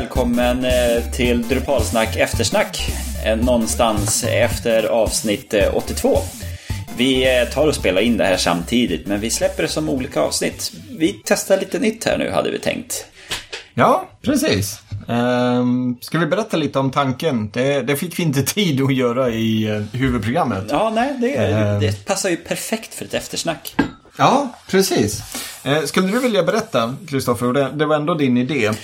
välkommen eh, till Drupalsnack eftersnack. Eh, någonstans efter avsnitt 82. Eh, vi tar och spelar in det här samtidigt, men vi släpper det som olika avsnitt. Vi testar lite nytt här nu, hade vi tänkt. Ja, precis. Um, ska vi berätta lite om tanken? Det, det, fick vi inte tid att göra i huvudprogrammet. Ja, nej, det, uh, det passar ju perfekt för ett eftersnack. Ja, precis. Eh, skulle du vilja berätta, Kristoffer, det, det, var ändå din idé eh,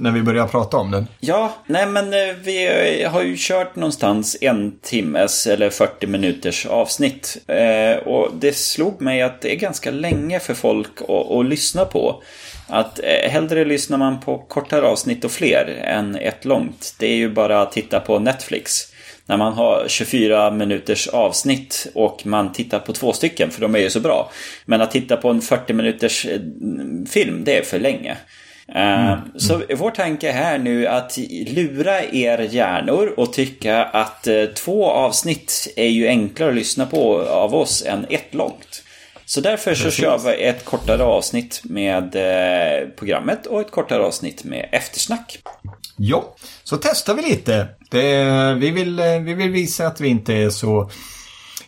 när vi började prata om det. Ja, nej men eh, vi har ju kört någonstans en timmes eller 40 minuters avsnitt. Eh, och det slog mig att det är ganska länge för folk att, att lyssna på. Att eh, hellre lyssnar man på kortare avsnitt och fler än ett långt. Det är ju bara att titta på Netflix när man har 24 minuters avsnitt och man tittar på två stycken, för de är ju så bra. Men att titta på en 40 minuters eh, film, det är för länge. Eh, mm. Så vår tanke här nu att lura er hjärnor och tycka att eh, två avsnitt är ju enklare att lyssna på av oss än ett långt. Så därför så Precis. kör vi ett kortare avsnitt med programmet och ett kortare avsnitt med eftersnack. Ja, så testar vi lite. Det, vi, vill, vi vill visa att vi inte är så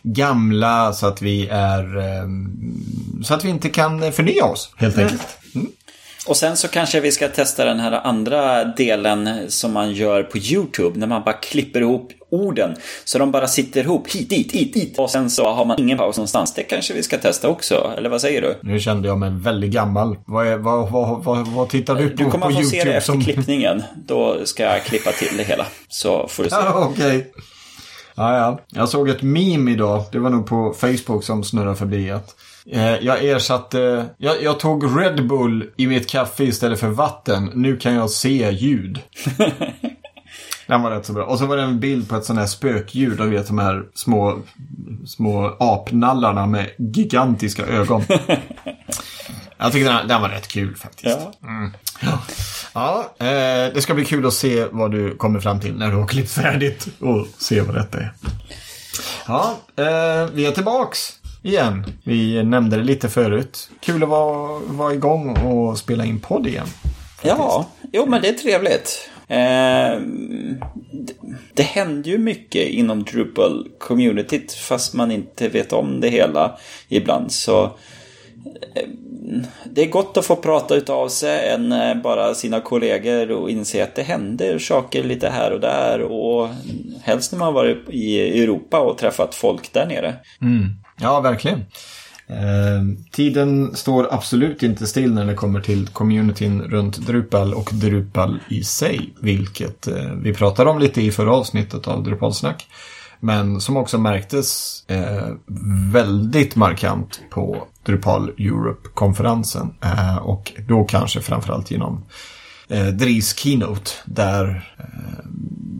gamla så att vi är ehm, så att vi inte kan förnya oss helt enkelt. Mm. Och sen så kanske vi ska testa den här andra delen som man gör på YouTube när man bara klipper ihop orden. Så de bara sitter ihop hit, dit, hit, dit. Och sen så har man ingen paus någonstans. Det kanske vi ska testa också. Eller vad säger du? Nu kände jag mig väldigt gammal. Vad, är, vad, vad, vad, vad tittar du på Du kommer att få se det efter som... klippningen. Då ska jag klippa till det hela. Så får du se. Ja, okej. Okay. Ja, ja. Jag såg ett meme idag. Det var nog på Facebook som snurrade förbi. Att jag ersatte, jag, jag, tog Red Bull i mitt kaffe istället för vatten. Nu kan jag se ljud. Den var rätt så bra. Och så var det en bild på ett sånt här spökdjur. Du vet de här små, små apnallarna med gigantiska ögon. jag tycker den, den var rätt kul faktiskt. Ja. Mm. Ja, ja eh, det ska bli kul att se vad du kommer fram till när du har klippt färdigt och se vad detta är. Ja, eh, vi är tillbaks igen. Vi nämnde det lite förut. Kul att vara, vara igång och spela in podd igen. Faktiskt. Ja, jo men det är trevligt. Eh, det, det händer ju mycket inom Drupal-communityt fast man inte vet om det hela ibland. Så eh, det är gott att få prata utav sig än eh, bara sina kollegor och inse att det händer saker lite här och där. Och helst när man varit i Europa och träffat folk där nere. Mm. Ja, verkligen. Eh, tiden står absolut inte still när det kommer till communityn runt Drupal och Drupal i sig, vilket eh, vi pratade om lite i förra avsnittet av Drupalsnack. Men som också märktes eh, väldigt markant på Drupal Europe-konferensen eh, och då kanske framförallt genom eh, Dries keynote där eh,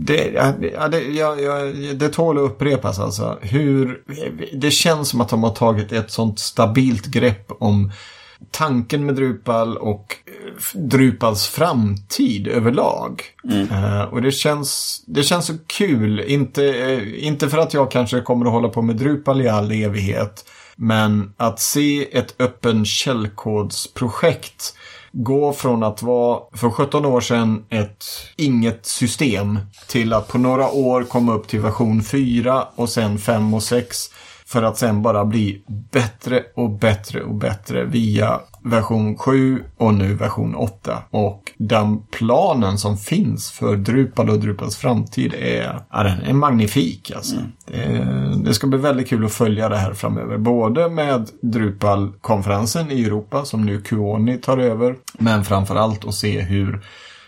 det, ja, det, ja, ja, det tål att upprepas alltså. Hur, det känns som att de har tagit ett sånt stabilt grepp om tanken med Drupal och eh, Drupals framtid överlag. Mm. Uh, och det känns, det känns så kul. Inte, uh, inte för att jag kanske kommer att hålla på med Drupal i all evighet. Men att se ett öppen källkodsprojekt gå från att vara för 17 år sedan ett inget system till att på några år komma upp till version 4 och sen 5 och 6 för att sen bara bli bättre och bättre och bättre via version 7 och nu version 8. Och den planen som finns för Drupal och Drupals framtid är, ja, den är magnifik. Alltså. Mm. Det, det, ska bli väldigt kul att följa det här framöver. Både med Drupal-konferensen i Europa som nu Kuoni tar över. Men framförallt att se hur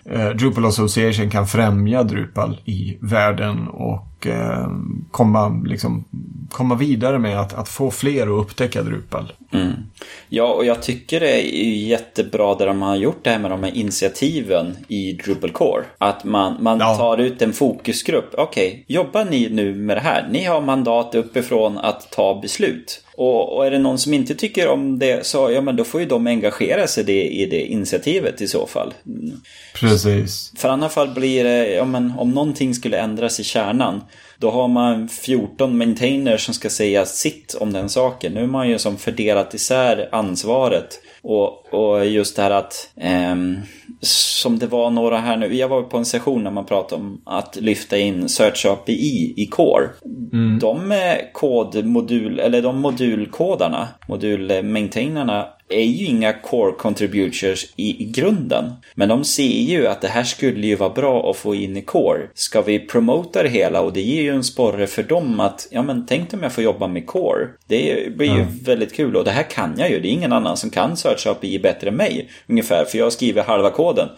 eh, Drupal Association kan främja Drupal i världen och eh, komma, liksom, komma vidare med att, att få fler att upptäcka Drupal. Mm. Ja, och jag tycker det är jättebra där de har gjort det här med de här initiativen i Drupal Core. Att man, man ja. tar ut en fokusgrupp. Okej, okay, jobbar ni nu med det här? Ni har mandat uppifrån att ta beslut. Och, och, är det någon som inte tycker om det så ja men då får ju de engagera sig det, i det initiativet i så fall. Precis. För annars fall blir det, ja men om någonting skulle ändras i kärnan då har man 14 maintainers som ska säga sitt om den saken. Nu är man ju som fördelat isär ansvaret. Och, och just det här att, ehm, som det var några här nu, jag var på en session när man pratade om att lyfta in Search API i Core. Mm. De kodmodul, eller de modulkodarna, modulmaintainerna är ju inga core contributors i, grunden. Men de ser ju att det här skulle ju vara bra att få in i core. Ska vi promota det hela och det ger ju en sporre för dem att, ja men tänk om jag får jobba med core. Det blir ju väldigt kul och det här kan jag ju. Det är ingen annan som kan Search API bättre än mig. Ungefär, för jag skriver halva koden.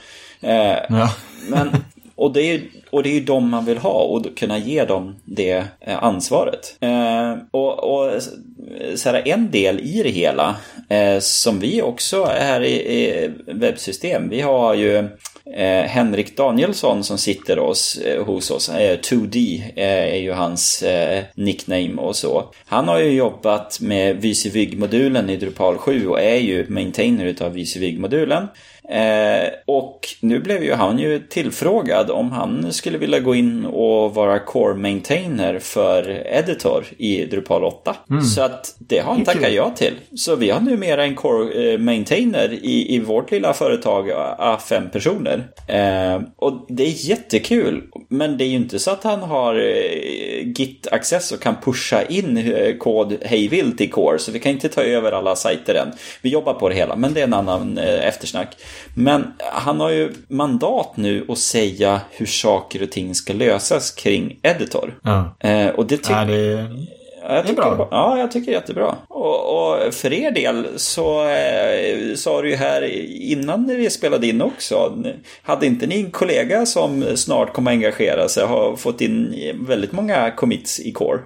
Eh, ja. men och det, är, och det är ju de man vill ha och kunna ge dem det eh, ansvaret. Eh, och, och så här, en del i det hela eh, som vi också är i, i webbsystem. Vi har ju eh, Henrik Danielsson som sitter hos, eh, hos oss. Eh, 2D eh, är ju hans nickname och så. Han har ju jobbat med VisiVig-modulen i Drupal 7 och är ju maintainer utav VisiVig-modulen. Eh, och nu blev ju han ju tillfrågad om han skulle vilja gå in och vara core maintainer för editor i Drupal 8. Mm. Så att det har han tackat ja till. Så vi har numera en core eh, maintainer i, i vårt lilla företag, A5 personer. Eh, och det är jättekul. Men det är ju inte så att han har eh, Git-access och kan pusha in eh, kod hejvilt i core. Så vi kan inte ta över alla sajter än. Vi jobbar på det hela, men det är en annan eh, eftersnack. Men han har ju mandat nu att säga hur saker och ting ska lösas kring Editor. Ja. Eh, och det tycker... Ja, det... Jag tycker, det är bra. Ja, jag tycker jättebra. Och, och för er del så eh, sa du ju här innan vi spelade in också. Hade inte ni en kollega som snart kommer engagera sig har fått in väldigt många commits i Core?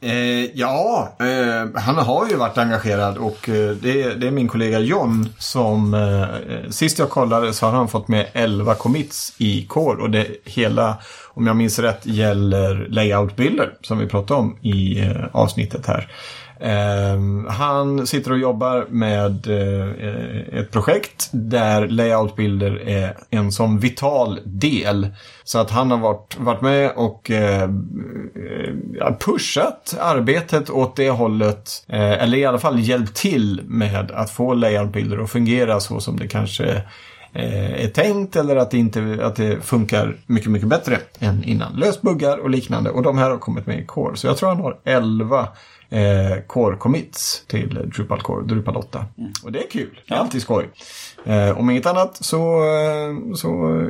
Eh, ja, eh, han har ju varit engagerad och eh, det, det, är min kollega John som eh, sist jag kollade så har han fått med 11 commits i Core och det hela, om jag minns rätt, gäller layout-bilder som vi pratade om i eh, avsnittet här. Ehm, han sitter och jobbar med eh, ett projekt där layoutbilder är en sån vital del. Så att han har varit, varit med och eh, pushat arbetet åt det hållet. Eh, eller i alla fall hjälpt till med att få layoutbilder att fungera så som det kanske Eh, är tänkt eller att det, inte, att det funkar mycket, mycket bättre än innan. Lös buggar och liknande och de här har kommit med i Core. Så jag tror han har 11 eh, core commits till Drupal Core, Drupal 8. Mm. Och det är kul, det är alltid skoj. Eh, om inget annat så, eh, så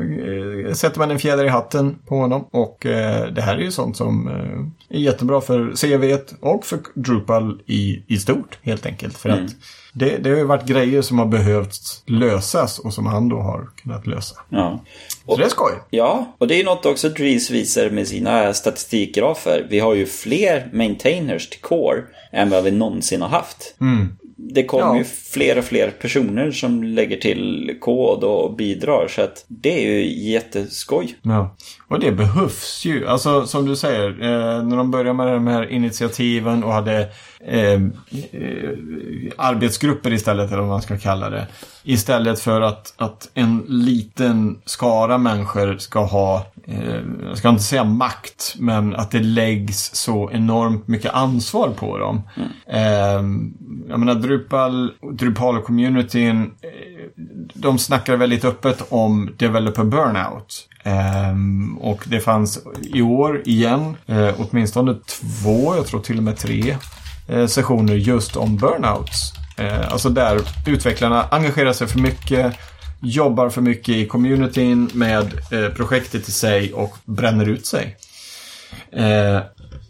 eh, sätter man en fjäder i hatten på honom och eh, det här är ju sånt som eh, är jättebra för CV och för Drupal i, i stort helt enkelt. För mm. att det, det har ju varit grejer som har behövt lösas och som han då har kunnat lösa. Ja. Så det är skoj. Ja, och det är något också Dries visar med sina statistikgrafer. Vi har ju fler maintainers till Core än vad vi någonsin har haft. Mm det kommer ja. ju fler och fler personer som lägger till kod och bidrar. Så att det är ju jätteskoj. Ja. Och det behövs ju. Alltså som du säger, eh, när de började med de här initiativen och hade eh, eh, arbetsgrupper istället, eller vad man ska kalla det. Istället för att, att en liten skara människor ska ha, Eh, jag ska inte säga makt, men att det läggs så enormt mycket ansvar på dem. Mm. Eh, jag menar Drupal, Drupal-communityn, eh, de snackar väldigt öppet om developer burnout. Um, och det fanns i år igen, eh, åtminstone två, jag tror till och med tre, eh, sessioner just om burnouts. Eh, alltså där utvecklarna engagerar sig för mycket, jobbar för mycket i communityn med eh, projektet i sig och bränner ut sig. Eh,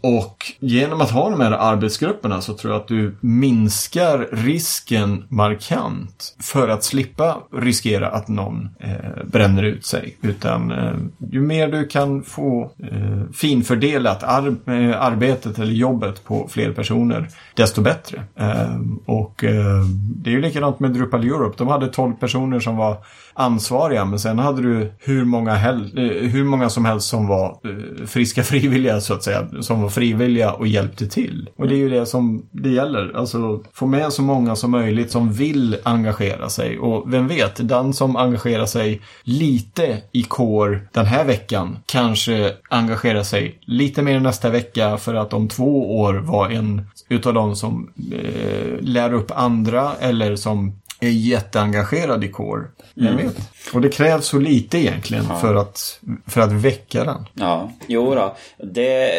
och genom att ha de här arbetsgrupperna så tror jag att du minskar risken markant för att slippa riskera att någon eh, bränner ut sig. Utan eh, ju mer du kan få eh, finfördelat ar eh, arbetet eller jobbet på fler personer, desto bättre. Eh, och eh, det är ju likadant med Drupal Europe. De hade 12 personer som var ansvariga men sen hade du hur många, eh, hur många som helst som var eh, friska frivilliga så att säga. Som var frivilliga och hjälpte till. Och det är ju det som det gäller. Alltså få med så många som möjligt som vill engagera sig. Och vem vet, den som engagerar sig lite i core den här veckan kanske engagerar sig lite mer nästa vecka för att om två år vara en utav de som eh, lär upp andra eller som är jätteengagerad i core. Jag vet. Och det krävs så lite egentligen för, att, för att väcka den. Ja, jo då. Det,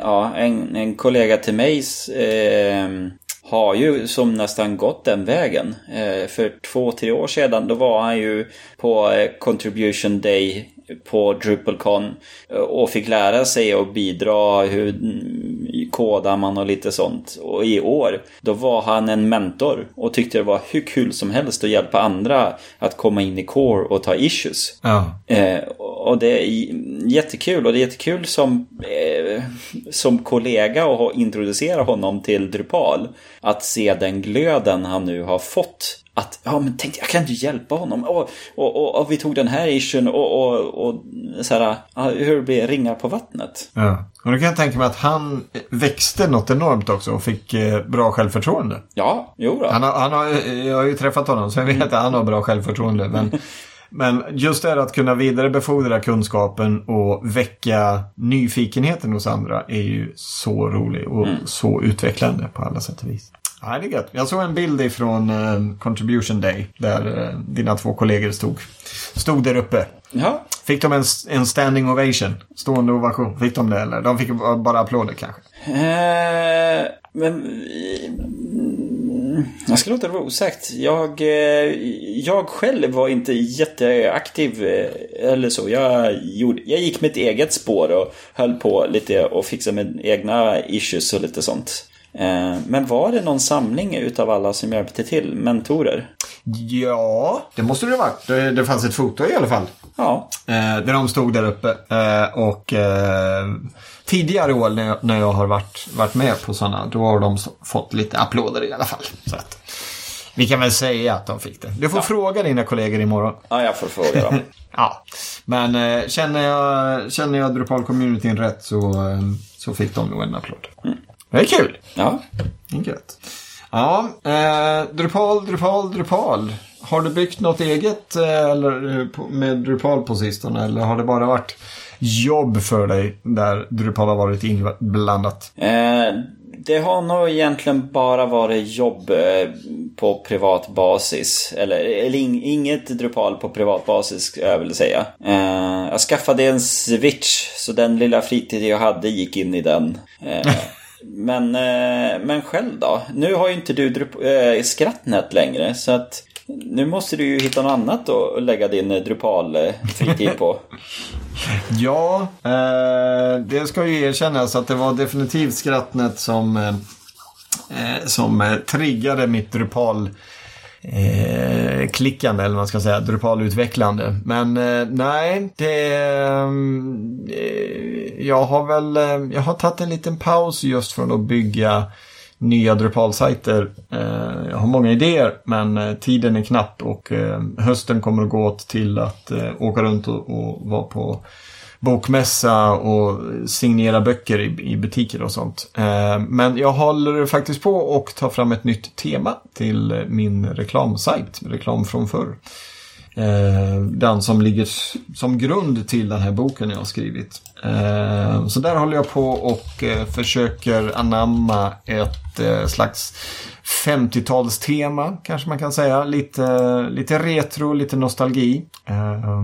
ja, en, en kollega till mig eh, har ju som nästan gått den vägen. Eh, för två, tre år sedan då var han ju på eh, Contribution Day på DrupalCon eh, och fick lära sig att bidra hur kodar man och lite sånt. Och i år, då var han en mentor och tyckte det var hur kul som helst att hjälpa andra att komma in i core och ta issues. Ja. Eh, och det är jättekul och det är jättekul som, eh, som kollega och introducera honom till Drupal. Att se den glöden han nu har fått att, ja men tänkte jag kan inte hjälpa honom. Och, och, och, och vi tog den här issuen och, och, och så här, hur det blir ringar på vattnet. Ja. Och då kan jag tänka mig att han växte något enormt också och fick eh, bra självförtroende. Ja, jo då. Han har, han har, jag har ju träffat honom så jag vet att han har bra självförtroende. Men, men just det här att kunna vidarebefordra kunskapen och väcka nyfikenheten hos andra är ju så roligt och så utvecklande på alla sätt och vis. Ja, det är gött. Jag såg en bild ifrån eh, Contribution Day där eh, dina två kollegor stod, stod där uppe. Ja, Fick de en, en standing ovation? Stående ovation? Fick de det eller? De fick bara applåder kanske? Eh, men... Mm. Jag ska låta det vara osagt. Jag, eh, jag själv var inte jätteaktiv eh, eller så. Jag, gjorde, jag gick mitt eget spår och höll på lite och fixade med egna issues och lite sånt. Eh, Men var det någon samling utav alla som hjälpte till? Mentorer? Ja, det måste det ha varit. Det, fanns ett foto i alla fall. Ja. Eh, där de stod där uppe. Eh, och tidigare år när jag, har varit, varit med på sådana, då har de fått lite applåder i alla fall. Så att, vi kan väl säga att de fick det. Du får fråga dina kollegor imorgon. ja, jag får fråga dem. Ja, men känner jag, känner jag Drupal-communityn rätt så, så fick de nog en applåd. Det är kul. Ja. Det är gött. Ja, eh, Drupal, Drupal, Drupal. Har du byggt något eget eh, eller, eh, med Drupal på sistone? Eller har det bara varit jobb för dig där Drupal har varit inblandat? Eh, det har nog egentligen bara varit jobb eh, på privat basis. Eller, eller ing, inget Drupal på privat basis ska jag väl säga. Eh, jag skaffade en Switch, så den lilla fritid jag hade gick in i den. Men, eh, men själv då? Nu har ju inte du Drup- eh, Skrattnät längre, så att nu måste du ju hitta något annat att lägga din eh, Drupal-fritid på. Ja, eh, det ska ju erkännas att det var definitivt Skrattnet som, eh, som eh, triggade mitt Drupal eh, klickande, eller vad man ska säga, Drupal-utvecklande. Men eh, nej, det... Ehm, eh, jag har väl... Eh, jag har tagit en liten paus just från att bygga nya Drupal-sajter. Eh, jag har många idéer, men eh, tiden är knapp och eh, hösten kommer att gå åt till att eh, åka runt och, och vara på bokmässa och signera böcker i, i butiker och sånt. Eh, men jag håller faktiskt på och tar fram ett nytt tema till min reklamsajt, reklam från förr. Eh, den som ligger som grund till den här boken jag har skrivit. Eh, så där håller jag på och eh, försöker anamma ett eh, slags 50-talstema kanske man kan säga. Lite, lite retro, lite nostalgi. Eh,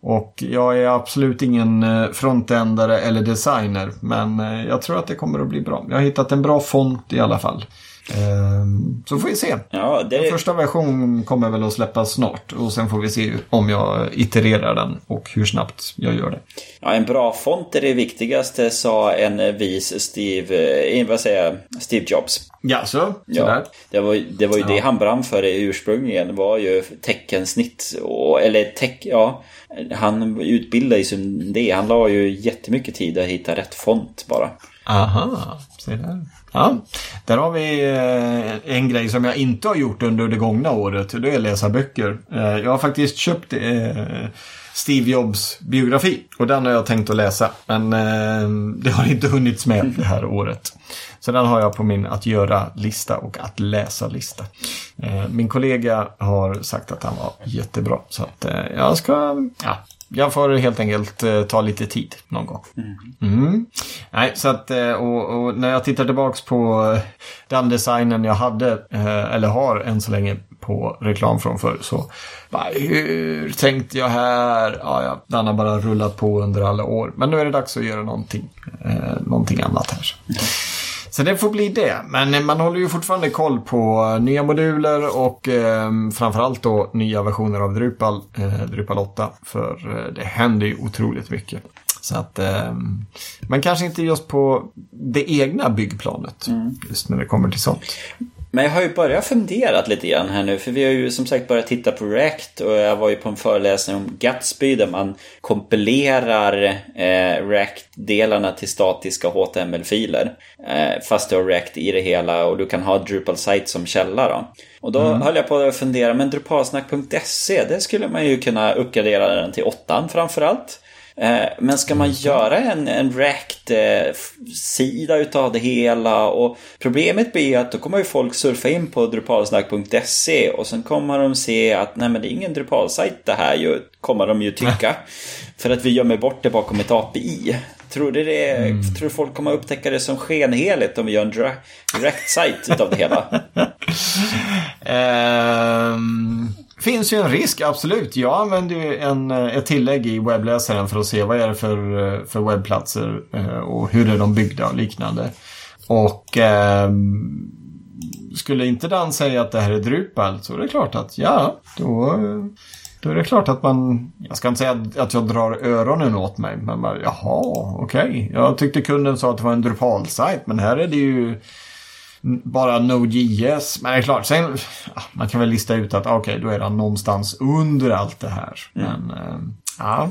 och jag är absolut ingen eh, frontändare eller designer. Men eh, jag tror att det kommer att bli bra. Jag har hittat en bra font i alla fall. Eh, Så får vi se. Ja, det... Första version kommer väl att släppas snart och sen får vi se om jag itererar den och hur snabbt jag gör det. Ja, en bra font är det viktigaste, sa en vis Steve, eh, vad säger Steve Jobs. Ja, så. Ja, det var, det var ju det han brann för ursprungligen, var ju teckensnitt. Och, eller teck, ja, han utbildade ju som det. Han la ju jättemycket tid att hitta rätt font bara. Aha, se där. Ja, där har vi eh, en grej som jag inte har gjort under det gångna året. Det är att läsa böcker. Eh, jag har faktiskt köpt eh, Steve Jobs biografi. Och den har jag tänkt att läsa. Men det har inte hunnits med det här året. Så den har jag på min att göra-lista och att läsa-lista. Eh, min kollega har sagt att han var jättebra. Så att eh, jag ska... Ja, jag får helt enkelt eh, ta lite tid någon gång. Mm. Nej, så att, och, och, när jag tittar tillbaks på den designen jag hade, eh, eller har än så länge på reklam från förr, så bara, hur tänkte jag här? Ja, ja, den har bara rullat på under alla år. Men nu är det dags att göra någonting, eh, någonting annat här. Så det får bli det. Men man håller ju fortfarande koll på nya moduler och eh, framförallt då nya versioner av Drupal, eh, Drupal 8. För eh, det händer ju otroligt mycket. Så att, eh, men kanske inte just på det egna byggplanet. Just när det kommer till sånt. Men jag har ju börjat fundera lite grann här nu för vi har ju som sagt börjat titta på React och jag var ju på en föreläsning om Gatsby där man kompilerar eh, React-delarna till statiska HTML-filer. Eh, fast du har React i det hela och du kan ha Drupal site som källa då. Och då höll jag på att fundera, men drupalsnack.se, det skulle man ju kunna uppgradera den till 8 framförallt. Eh, Men ska man göra en, en React-sida utav det hela och problemet blir att då kommer ju folk surfa in på drupalsnack.se och sen kommer de se att nej men det är ingen Drupal-sajt det här ju, kommer de ju tycka. För att vi gömmer bort det bakom ett API. Tror du, det, tror du folk kommer upptäcka det som skenheligt om vi gör en React-sajt utav det hela? Ehm, finns ju en risk, absolut. Jag använder ju en, eh, ett tillägg i webbläsaren för att se vad är det för, eh, för webbplatser eh, och hur är de byggda och liknande. Och eh, skulle inte den säga att det här är Drupal så är det klart att ja, då, då är det klart att man... Jag ska inte säga att jag drar öronen åt mig, men bara, jaha, okej. Jag tyckte kunden sa att det var en Drupal-sajt, men här är det ju bara Node.js. Men det är klart, sen, man kan väl lista ut att okej, då är den någonstans under allt det här. Men eh, ja.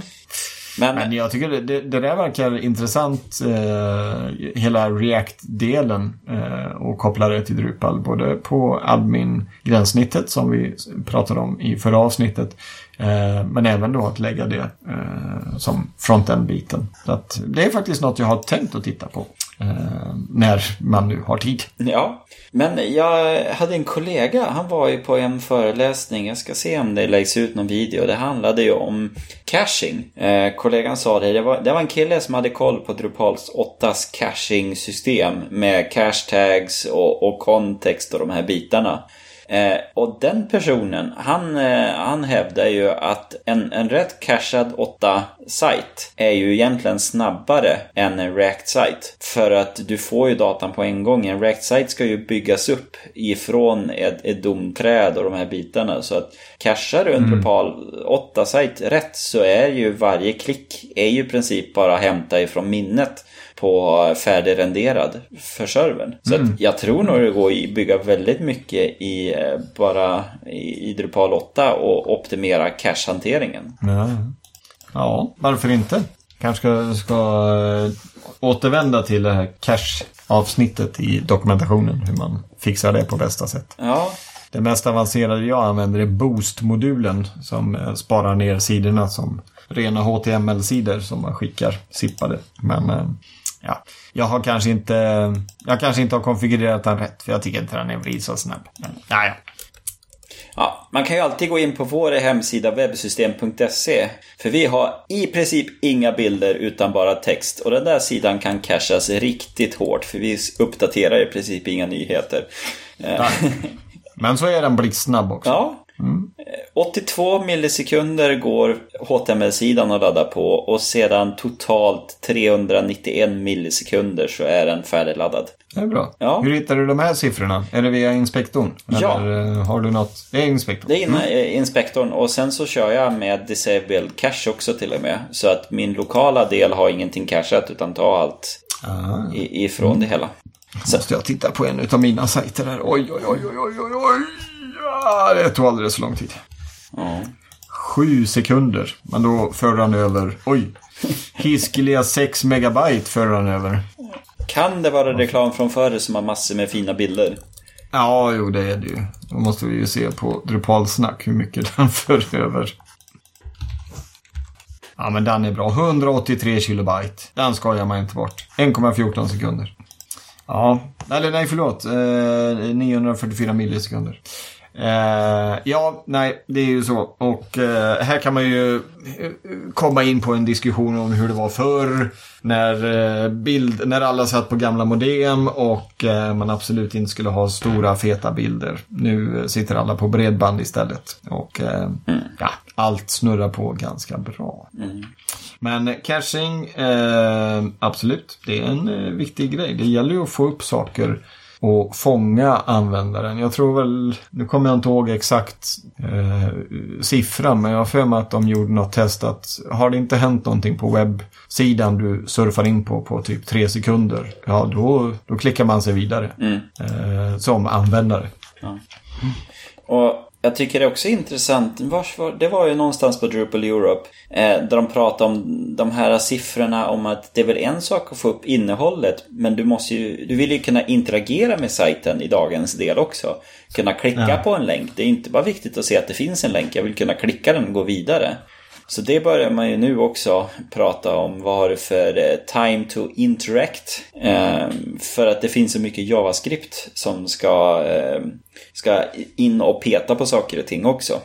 Men, Men jag tycker det, det, det där verkar intressant, eh, hela React-delen eh, och koppla det till Drupal. Både på admin-gränssnittet som vi pratade om i förra avsnittet. Eh, men även då att lägga det eh, som front-end-biten. Så att det är faktiskt något jag har tänkt att titta på. Eh, när man nu har tid. Ja, men jag hade en kollega, han var ju på en föreläsning, jag ska se om det läggs ut någon video, det handlade ju om caching. Eh, kollegan sa det, det var, det var en kille som hade koll på Drupals 8s caching-system med cache tags och, och kontext och de här bitarna. Eh, och den personen, han, eh, han hävdar ju att en, en rätt cashad 8-sajt är ju egentligen snabbare än en React-sajt. För att du får ju datan på en gång. En React-sajt ska ju byggas upp ifrån ett, ett domträd och de här bitarna. Så att cashar du en Drupal 8-sajt rätt så är ju varje klick är ju i princip bara hämta ifrån minnet på färdigrenderad för servern. Så att jag tror nog det går att bygga väldigt mycket i eh, bara i, Drupal 8 och optimera cache-hanteringen. Ja. ja, varför inte? Kanske ska, ska eh, återvända till det här cache-avsnittet i dokumentationen. Hur man fixar det på bästa sätt. Ja, Det mest avancerade jag använder är Boost-modulen som eh, sparar ner sidorna som rena HTML-sidor som man skickar zippade. Men ja, jag har kanske inte, jag kanske inte har konfigurerat den rätt för jag tycker inte den är vrid så snabb. Men, ja, ja. Ja, man kan ju alltid gå in på vår hemsida webbsystem.se. För vi har i princip inga bilder utan bara text. Och den där sidan kan cachas riktigt hårt för vi uppdaterar i princip inga nyheter. Men så är den blixtsnabb också. Ja. Eh, 82 millisekunder går HTML-sidan att ladda på och sedan totalt 391 millisekunder så är den färdigladdad. Det är bra. Ja. Hur hittar du de här siffrorna? Är det via inspektorn? Ja. Eller eh, har du något? Det är inspektorn. Det är inne i inspektorn och sen så kör jag med Disable Cache också till och med. Så att min lokala del har ingenting cachat utan tar allt Ah. ifrån det hela. Så, Måste jag titta på en av mina sajter här. Oj, oj, oj, oj, oj, oj. Ja, det tog alldeles för lång tid. ja. Sju sekunder. Men då för han över, oj, hiskeliga 6 megabyte för han över. Kan det vara reklam från förr som har massor med fina bilder? Ja, jo det är det ju. Då måste vi ju se på Drupalsnack hur mycket den för över. Ja, men den är bra. 183 kilobyte. Den skojar man inte bort. 1,14 sekunder. Ja, eller nej förlåt. Eh, 944 millisekunder. Eh, ja, nej, det är ju så. Och eh, här kan man ju eh, komma in på en diskussion om hur det var förr. När, eh, bild, när alla satt på gamla modem och eh, man absolut inte skulle ha stora feta bilder. Nu sitter alla på bredband istället. Och eh, ja, allt snurrar på ganska bra. Men caching, absolut, det är en viktig grej. Det gäller ju att få upp saker och fånga användaren. Jag tror väl, nu kommer jag inte ihåg exakt eh, siffran, men jag har för mig att de gjorde något test att har det inte hänt någonting på webbsidan du surfar in på på typ tre sekunder, ja då, då klickar man sig vidare eh, som användare. Och jag tycker det är också intressant, vars var, det var ju någonstans på Drupal Europe, eh, där de pratade om de här siffrorna om att det är väl en sak att få upp innehållet, men du måste ju, du vill ju kunna interagera med sajten i dagens del också. Kunna klicka Ja. på en länk. Det är inte bara viktigt att se att det finns en länk, jag vill kunna klicka den och gå vidare. Så det börjar man ju nu också prata om. Vad har du för eh, time to interact? Eh, för att det finns så mycket JavaScript som ska, eh, ska in och peta på saker och ting också.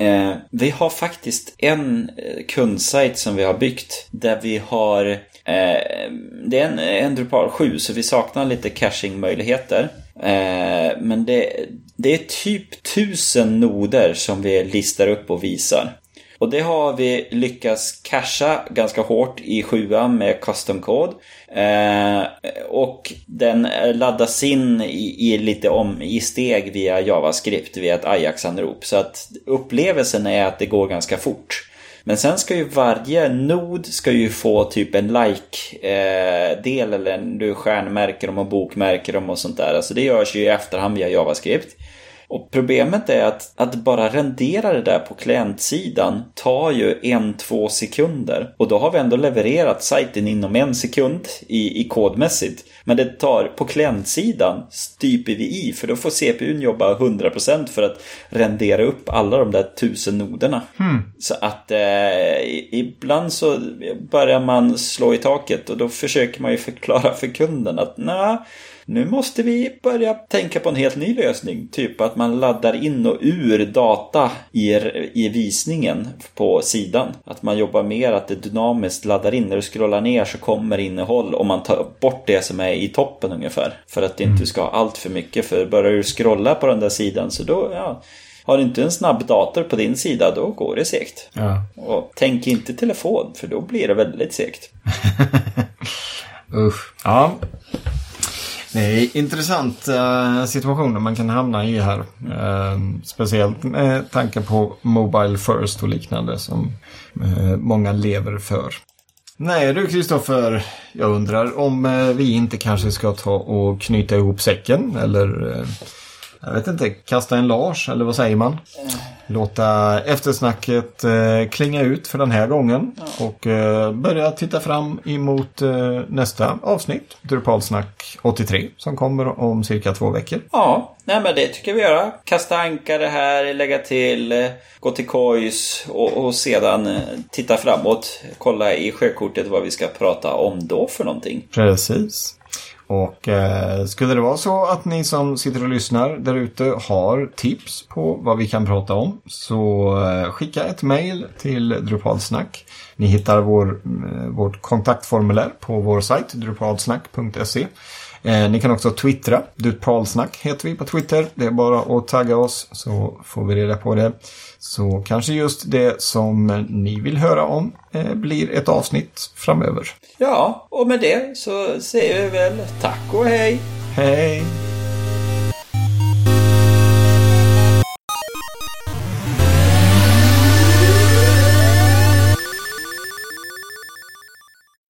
Eh, vi har faktiskt en eh, kundsajt som vi har byggt där vi har eh, det är en, en Drupal 7 så vi saknar lite caching-möjligheter. Eh, men det, det är typ tusen noder som vi listar upp och visar. Och det har vi lyckats casha ganska hårt i 7 med custom code. Eh, och den laddas in i, i lite om i steg via JavaScript via ett Ajax-anrop. Så att upplevelsen är att det går ganska fort. Men sen ska ju varje nod ska ju få typ en like-del eh, eller en, du stjärnmärker dem och bokmärker dem och sånt där. Alltså det görs ju i efterhand via JavaScript. Och problemet är att, att bara rendera det där på klientsidan tar ju en, två sekunder. Och då har vi ändå levererat sajten inom en sekund i, i kodmässigt. Men det tar, på klientsidan styper vi i för då får CPUn jobba 100% för att rendera upp alla de där tusen noderna. Så att eh, ibland så börjar man slå i taket och då försöker man ju förklara för kunden att nej, nu måste vi börja tänka på en helt ny lösning. Typ att man laddar in och ur data i, i visningen på sidan. Att man jobbar mer att det dynamiskt laddar in. När du scrollar ner så kommer innehåll och man tar bort det som är i toppen ungefär. För att det inte ska ha allt för mycket. För börjar du scrolla på den där sidan så då, ja. Har du inte en snabb dator på din sida då går det segt. Ja. Och tänk inte telefon för då blir det väldigt segt. Usch. Ja. Det är intressanta eh, situationer man kan hamna i här. Eh, speciellt med tanke på Mobile First och liknande som eh, många lever för. Nej du Kristoffer, jag undrar om vi inte kanske ska ta och knyta ihop säcken eller jag vet inte, kasta en Lars eller vad säger man? Låta eftersnacket eh, klinga ut för den här gången och eh, börja titta fram emot eh, nästa avsnitt, Drupalsnack 83, som kommer om cirka två veckor. Ja, nej men det tycker vi göra. Kasta ankare här, lägga till, eh, gå till kojs och, och sedan eh, titta framåt. Kolla i sjökortet vad vi ska prata om då för någonting. Precis. Och eh, skulle det vara så att ni som sitter och lyssnar där ute har tips på vad vi kan prata om så eh, skicka ett mejl till Drupalsnack. Ni hittar vår, eh, vårt kontaktformulär på vår sajt drupalsnack.se. Eh, ni kan också twittra. Drupalsnack heter vi på Twitter. Det är bara att tagga oss så får vi reda på det. Så kanske just det som ni vill höra om eh, blir ett avsnitt framöver. Ja, och med det så säger vi väl tack och hej! Hej!